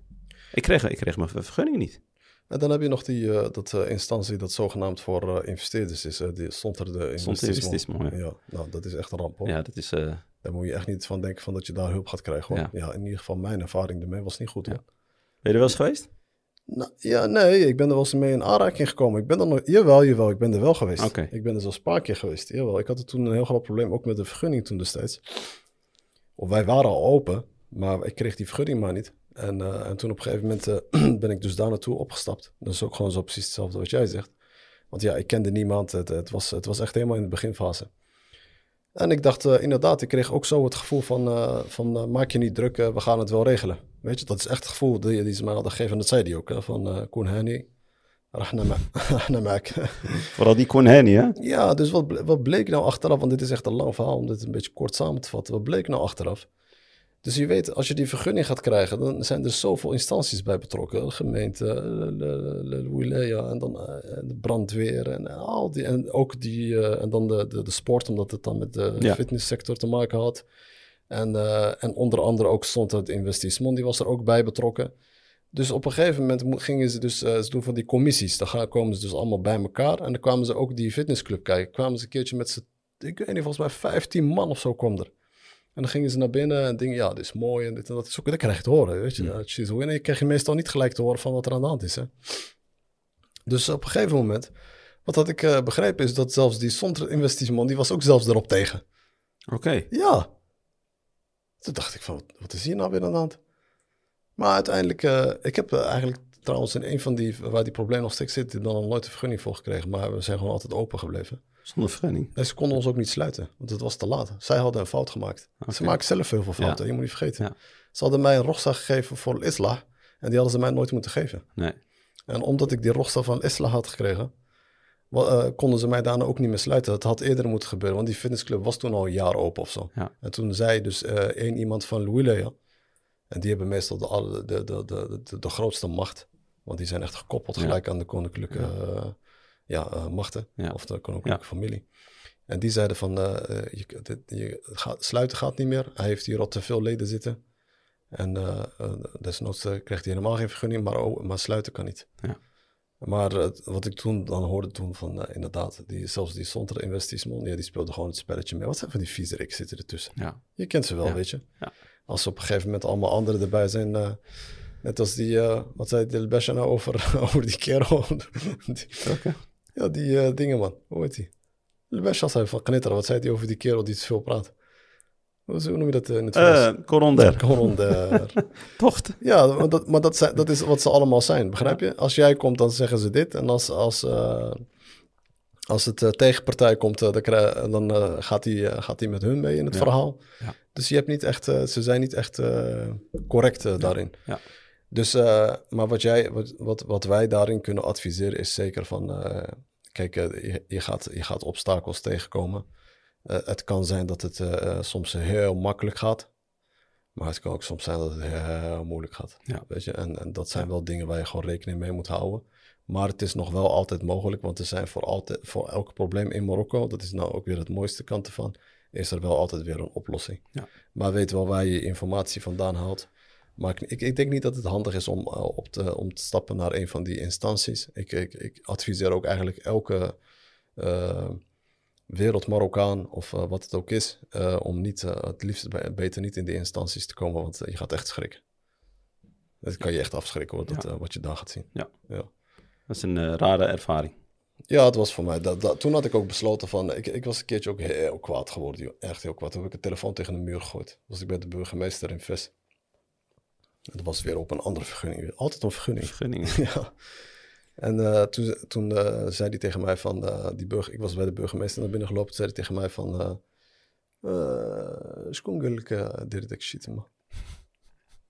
Ik kreeg, ik kreeg mijn vergunning niet. En dan heb je nog die uh, dat, uh, instantie dat zogenaamd voor uh, investeerders is. die stond er de investismo. Ja. ja. nou dat is echt een ramp hoor. Ja, dat is... Daar moet je echt niet van denken van dat je daar hulp gaat krijgen hoor. Ja, ja in ieder geval mijn ervaring ermee was niet goed hoor. Ben je er wel eens geweest? Nou, ja, nee, ik ben er wel eens mee in aanraking gekomen. Ik ben er nog, jawel, jawel, ik ben er wel geweest. Ik ben er zelfs een paar keer geweest. Jawel, ik had er toen een heel groot probleem, ook met de vergunning toen destijds. Of wij waren al open, maar ik kreeg die vergunning maar niet. En, eh, en toen op een gegeven moment eh, [CLEARS THROAT] ben ik dus daar naartoe opgestapt. Dat is ook gewoon zo precies hetzelfde wat jij zegt. Want ja, ik kende niemand. Het, het, was, het was echt helemaal in de beginfase. En ik dacht eh, inderdaad, ik kreeg ook zo het gevoel van, van maak je niet druk, we gaan het wel regelen. Weet je, dat is echt het gevoel die, die ze mij hadden gegeven. En dat zei hij ook, hè, van Koen Hani, rahna ma- [LAUGHS] rahna maak. [LAUGHS] Vooral die Koen Henny, hè? Ja, dus wat, wat bleek nou achteraf? Want dit is echt een lang verhaal om dit een beetje kort samen te vatten. Wat bleek nou achteraf? Dus je weet, als je die vergunning gaat krijgen, dan zijn er zoveel instanties bij betrokken. De gemeente, de, wilaya en dan eh, de brandweer en al die. En ook die, eh, en dan de, de, de sport, omdat het dan met de Ja. fitnesssector te maken had. En, eh, en onder andere ook stond het Investissemon, die was er ook bij betrokken. Dus op een gegeven moment mo- gingen ze dus, eh, ze doen van die commissies. Dan komen ze dus allemaal bij elkaar. En dan kwamen ze ook die fitnessclub kijken. Kwamen ze een keertje met z'n, ik weet niet, volgens mij 15 man of zo kwam er. En dan gingen ze naar binnen en dingen, ja, dit is mooi en dit en dat. is ook, dat krijg je te horen, weet je. Als je zo in, krijg je meestal niet gelijk te horen van wat er aan de hand is, hè. Dus op een gegeven moment, wat had ik eh, begrepen is dat zelfs die Sondre Investissemon, die was ook zelfs erop tegen. Oké. Ja. Toen dacht ik van, wat, wat is hier nou weer aan de hand? Maar uiteindelijk, eh, ik heb eh, eigenlijk trouwens in een van die, waar die probleem nog steeds zit, dan nog nooit een vergunning voor gekregen. Maar we zijn gewoon altijd open gebleven. Zonder vergunning. En ze konden ons ook niet sluiten, want het was te laat. Zij hadden een fout gemaakt. Ze maken zelf heel veel fouten, je moet niet vergeten. Ja. Ze hadden mij een rogsa gegeven voor Isla en die hadden ze mij nooit moeten geven. Nee. En omdat ik die rogsa van Isla had gekregen, eh, konden ze mij daarna ook niet meer sluiten. Dat had eerder moeten gebeuren, want die fitnessclub was toen al een jaar open of zo. Ja. En toen zei dus eh, één iemand van Louis en die hebben meestal de, de, de, de, de, grootste macht, want die zijn echt gekoppeld gelijk aan de koninklijke eh, ja, eh, machten Ja. of de koninklijke familie. En die zeiden van, eh, eh, je, dit, je gaat, sluiten gaat niet meer. Hij heeft hier al te veel leden zitten. En desnoods krijgt hij helemaal geen vergunning, maar, oh, maar sluiten kan niet. Ja. Maar wat ik toen dan hoorde toen van, inderdaad, die, zelfs die Sontra Investissemon, ja, die speelde gewoon het spelletje mee. Wat zijn van die viezerik zitten ertussen? Ja. Je kent ze wel, Ja. weet je. Ja. Als er op een gegeven moment allemaal anderen erbij zijn, net als die, wat zei Del Besha nou over, [LAUGHS] over die kerel? die? Ja, die eh, dingen man, hoe heet die? Besha zei van knitteren, wat zei hij over die kerel die te veel praat? Hoe noem je dat eh, in het Frans? Eh, Coronder. Gewoon [LAUGHS] de... [LAUGHS] Tocht. Ja, maar, dat, maar dat, zijn, dat is wat ze allemaal zijn, begrijp je? Als jij komt, dan zeggen ze dit. En als, als, als het tegenpartij komt, dan, krijg- dan gaat hij gaat hij met hun mee in het Ja. verhaal. Ja. Dus je hebt niet echt, ze zijn niet echt correct daarin. Ja. Dus, eh, maar wat, jij, wat, wat, wat wij daarin kunnen adviseren is zeker van, eh, kijk, eh, je, je, gaat, je gaat obstakels tegenkomen. Het kan zijn dat het soms heel makkelijk gaat. Maar het kan ook soms zijn dat het heel moeilijk gaat. Ja. Weet je? En, en dat zijn wel dingen waar je gewoon rekening mee moet houden. Maar het is nog wel altijd mogelijk, want er zijn voor, altijd, voor elk probleem in Marokko, dat is nou ook weer het mooiste kant ervan, is er wel altijd weer een oplossing. Ja. Maar weet wel waar je informatie vandaan haalt. Maar ik, ik, denk niet dat het handig is om, eh, op te, om te stappen naar een van die instanties. Ik, ik, ik adviseer ook eigenlijk elke eh, wereld Marokkaan of eh, wat het ook is, om niet, het liefst bij- beter niet in die instanties te komen, want je gaat echt schrikken. Dat kan je echt afschrikken, hoor, dat, Ja. wat je daar gaat zien. Ja. Ja. Dat is een rare ervaring. Ja, het was voor mij. Dat, dat, toen had ik ook besloten van. Ik, ik was een keertje ook heel kwaad geworden. Joh. Echt heel kwaad. Toen heb ik een telefoon tegen de muur gegooid. Was ik bij de burgemeester in Ves. Dat was weer op een andere vergunning. Altijd een vergunning. Vergunningen. [LAUGHS] ja. En eh, toen, toen eh, zei hij tegen mij van. eh, die burger, ik was bij de burgemeester naar binnen gelopen. Zei hij tegen mij van. Schoengelke, dit ik shit man.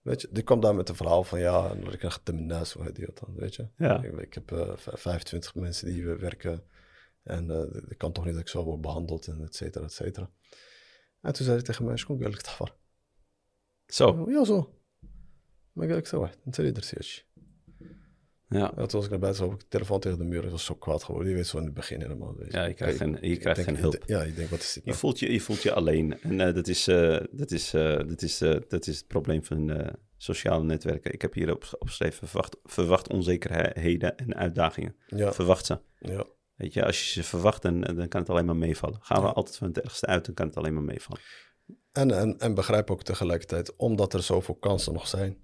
Weet je, die kwam daar met een verhaal van ja, ik een terminaas, hoe heet die dat dan, weet je? Ja. Ik, ik heb eh, v- 25 mensen die hier werken en ik kan toch niet dat ik zo word behandeld en et cetera, et cetera. En toen zei hij tegen mij, schoon ik tafar. Zo. Ja, zo. Maar ik zo, dan zei hij er zeertje. Ja. Ja, toen was ik naar buiten, ik de telefoon tegen de muur. Ik was zo kwaad geworden. Je weet zo in het begin helemaal. Weet je. Ja, je krijgt Ik- geen- je ik krijgt denk- geen hulp. Ja, je denkt, wat is dit Je nou? voelt je, je voelt je alleen. En eh, dat, is, eh, dat, is, eh, dat, is, dat is het probleem van sociale netwerken. Ik heb hier op, opgeschreven, verwacht, verwacht onzekerheden en uitdagingen. Ja, Verwacht ze. ja. Weet je, als je ze verwacht, dan, dan kan het alleen maar meevallen. Gaan we altijd van het ergste uit, dan kan het alleen maar meevallen. En, en, en begrijp ook tegelijkertijd, omdat er zoveel kansen nog zijn,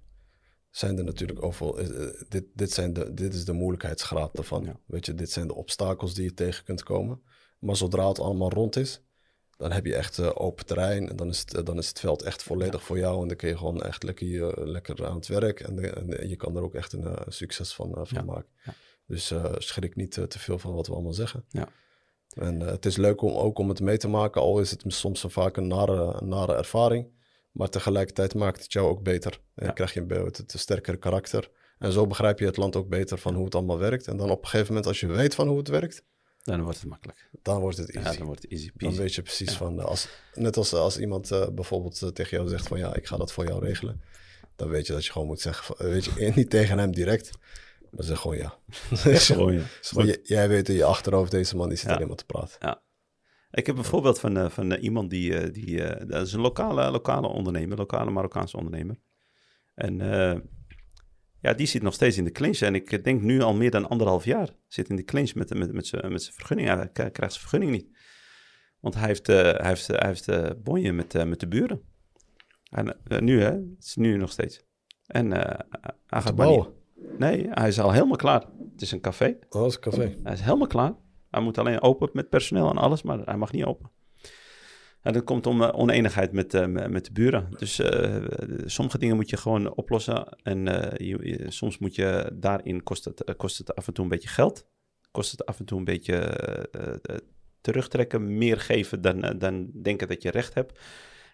zijn er natuurlijk overal. eh, eh, dit, dit, zijn de, dit is de moeilijkheidsgraad ervan. Ja. Weet je, dit zijn de obstakels die je tegen kunt komen. Maar zodra het allemaal rond is, dan heb je echt eh, open terrein. En dan is, het, dan is het veld echt volledig voor jou. En dan kun je gewoon echt lekker, lekker aan het werk. En, de- en je kan er ook echt een succes van, van Ja. maken. Dus schrik niet te veel van wat we allemaal zeggen. Ja. En het is leuk om ook om het mee te maken, al is het soms vaak een nare, een nare ervaring. Maar tegelijkertijd maakt het jou ook beter. En Ja. krijg je een, be- het, het sterkere karakter. En zo begrijp je het land ook beter van hoe het allemaal werkt. En dan op een gegeven moment, als je weet van hoe het werkt, Dan wordt het makkelijk. dan wordt het easy. Ja, dan wordt het easy dan peasy. weet je precies Ja. van, eh, als, net als als iemand eh, bijvoorbeeld eh, tegen jou zegt van ja, ik ga dat voor jou regelen. Dan weet je dat je gewoon moet zeggen, van, weet je, [LAUGHS] niet tegen hem direct, maar zeg gewoon ja. [LAUGHS] Gewoon, ja. [LAUGHS] Jij weet in je achterhoofd, deze man die zit Ja. alleen maar te praten. Ik heb een voorbeeld van, eh, van eh, iemand die, eh, die dat is een lokale, lokale ondernemer, lokale Marokkaanse ondernemer. En ja, die zit nog steeds in de clinch. En ik denk nu al meer dan anderhalf jaar zit in de clinch met, met, met zijn met zijn vergunning. Hij krijgt zijn vergunning niet. Want hij heeft, hij heeft, hij heeft bonje met, met de buren. En, nu hè, het is nu nog steeds. En hij gaat bouwen. Nee, hij is al helemaal klaar. Het is een café. Oh, dat is een café. Hij is helemaal klaar. Hij moet alleen open met personeel en alles, maar hij mag niet open. En dat komt om eh, oneenigheid met, eh, met de buren. Dus eh, sommige dingen moet je gewoon oplossen. En je, soms moet je daarin kost het, kost het af en toe een beetje geld. Kost het af en toe een beetje terugtrekken, meer geven dan, dan denken dat je recht hebt.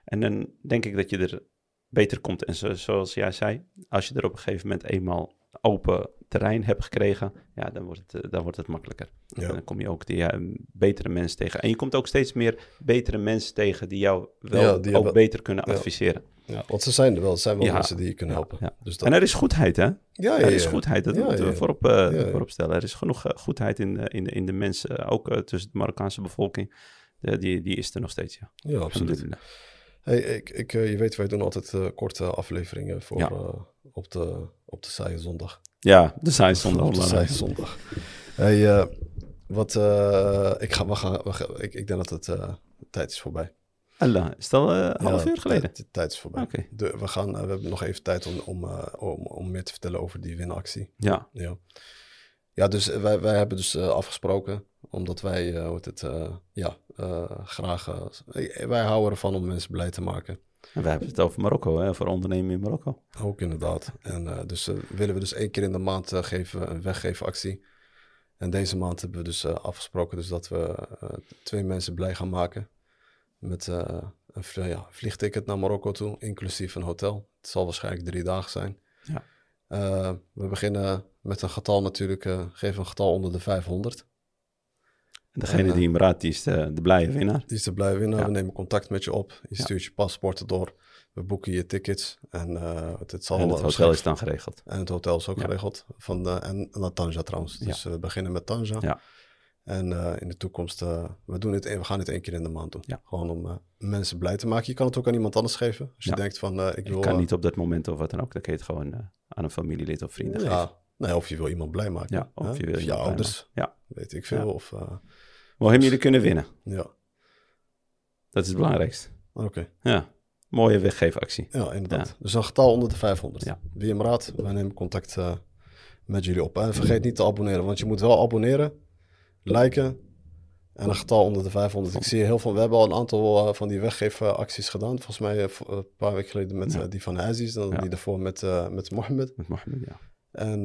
En dan denk ik dat je er beter komt. En zo, zoals jij zei, als je er op een gegeven moment eenmaal open terrein hebt gekregen, ja, dan wordt het, eh, dan wordt het makkelijker. En dan kom je ook die ja, betere mensen tegen. En je komt ook steeds meer betere mensen tegen die jou wel Ja, die ook beter kunnen adviseren. Ja, want ze zijn er wel. Er zijn wel mensen die je kunnen helpen. Dus dat, En er is goedheid, hè? ja, Er is goedheid, dat moeten we voorop, eh, voorop stellen. Er is genoeg eh, goedheid in, de- in, in de mensen, eh, ook eh, tussen de Marokkaanse bevolking. De, die, die is er nog steeds, ja. Ja, absoluut. Hey, ik, ik, eh, je weet, wij doen altijd eh, korte afleveringen voor, eh, op, de, op de saaie zondag. Ja, de zijn zonder op de saaie zondag. Hey, eh, wat, eh, ik, ga, we gaan, we gaan, ik, ik denk dat het eh, de tijd is voorbij. Allah, is eh, een half Ja, uur geleden? tijd- De tijd is voorbij. Oké. De, we, gaan, we hebben nog even tijd om, om, om, om meer te vertellen over die winactie. Ja, Ja, ja dus wij, wij hebben dus afgesproken, omdat wij, hoe het, ja, graag, wij houden ervan om mensen blij te maken. En we hebben het over Marokko, hè, voor ondernemen in Marokko. Ook inderdaad. En eh, dus eh, willen we dus één keer in de maand eh, geven, een weggeven actie. En deze maand hebben we dus afgesproken dus dat we twee mensen blij gaan maken. Met een ja, vliegticket naar Marokko toe, inclusief een hotel. Het zal waarschijnlijk drie dagen zijn. Ja. We beginnen met een getal natuurlijk, geven een getal onder de 500. En degene En, eh, die hem raadt, die is de, de blije winnaar. Die is te blij winnen. Ja. We nemen contact met je op. Je stuurt je paspoorten door. We boeken je tickets. En eh, het, het zal En het hotel is dan geregeld. En het hotel is ook Ja. geregeld. Van de, en naar Tanja trouwens. Dus we beginnen met Tanja. Ja. En eh, in de toekomst, eh, we, doen het, we gaan het één keer in de maand doen. Ja. Gewoon om eh, mensen blij te maken. Je kan het ook aan iemand anders geven. Als je Ja. denkt van, eh, ik wil... Ik kan eh, niet op dat moment of wat dan ook. Dan kun je het gewoon eh, aan een familielid of vrienden geven. ja, nee, of je wil iemand blij maken. Ja, of hè? je wil je ouders, Ja. weet ik veel. Of, Mogen jullie kunnen winnen? ja, Dat is het belangrijkste. oké. Ja, mooie weggeefactie. Ja, inderdaad. Ja. Dus een getal onder de 500. Ja. Wie hem raadt, wij nemen contact eh, met jullie op. En vergeet niet te abonneren, want je moet wel abonneren, liken en een getal onder de 500. Ik zie heel veel, we hebben al een aantal eh, van die weggeefacties gedaan. Volgens mij eh, een paar weken geleden met Ja. die van Aziz, dan die daarvoor met, met Mohammed. Met Mohammed, ja. En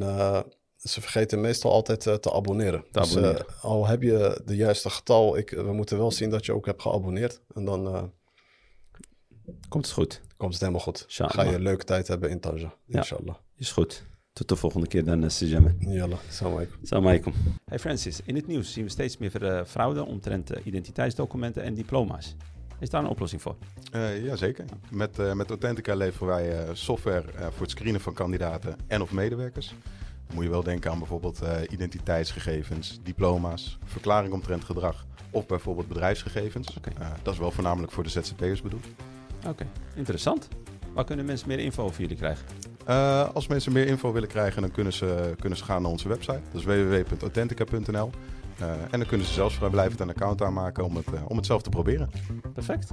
ze vergeten meestal altijd eh, te abonneren. Te dus eh, abonneren. al heb je de juiste getal, ik, we moeten wel zien dat je ook hebt geabonneerd. En dan eh, Komt het goed. komt het helemaal goed. Ga je een leuke tijd hebben in Tanja, Ja. inshallah. Is goed. Tot de volgende keer dan, uh, Sejame. Yalla, salam alaikum. Assalamu alaikum. Hey Francis, in het nieuws zien we steeds meer fraude omtrent identiteitsdocumenten en diploma's. Is daar een oplossing voor? Eh jazeker. Met, eh, met Authentica leveren wij eh, software eh, voor het screenen van kandidaten en of medewerkers. Moet je wel denken aan bijvoorbeeld eh, identiteitsgegevens, diploma's, verklaring omtrent gedrag of bijvoorbeeld bedrijfsgegevens. Eh, dat is wel voornamelijk voor de ZZP'ers bedoeld. Oké, interessant. Waar kunnen mensen meer info over jullie krijgen? Eh, als mensen meer info willen krijgen, dan kunnen ze, kunnen ze gaan naar onze website. Dat is www.authentica.nl. En dan kunnen ze zelfs vrijblijvend een account aanmaken om het, om het zelf te proberen. Perfect.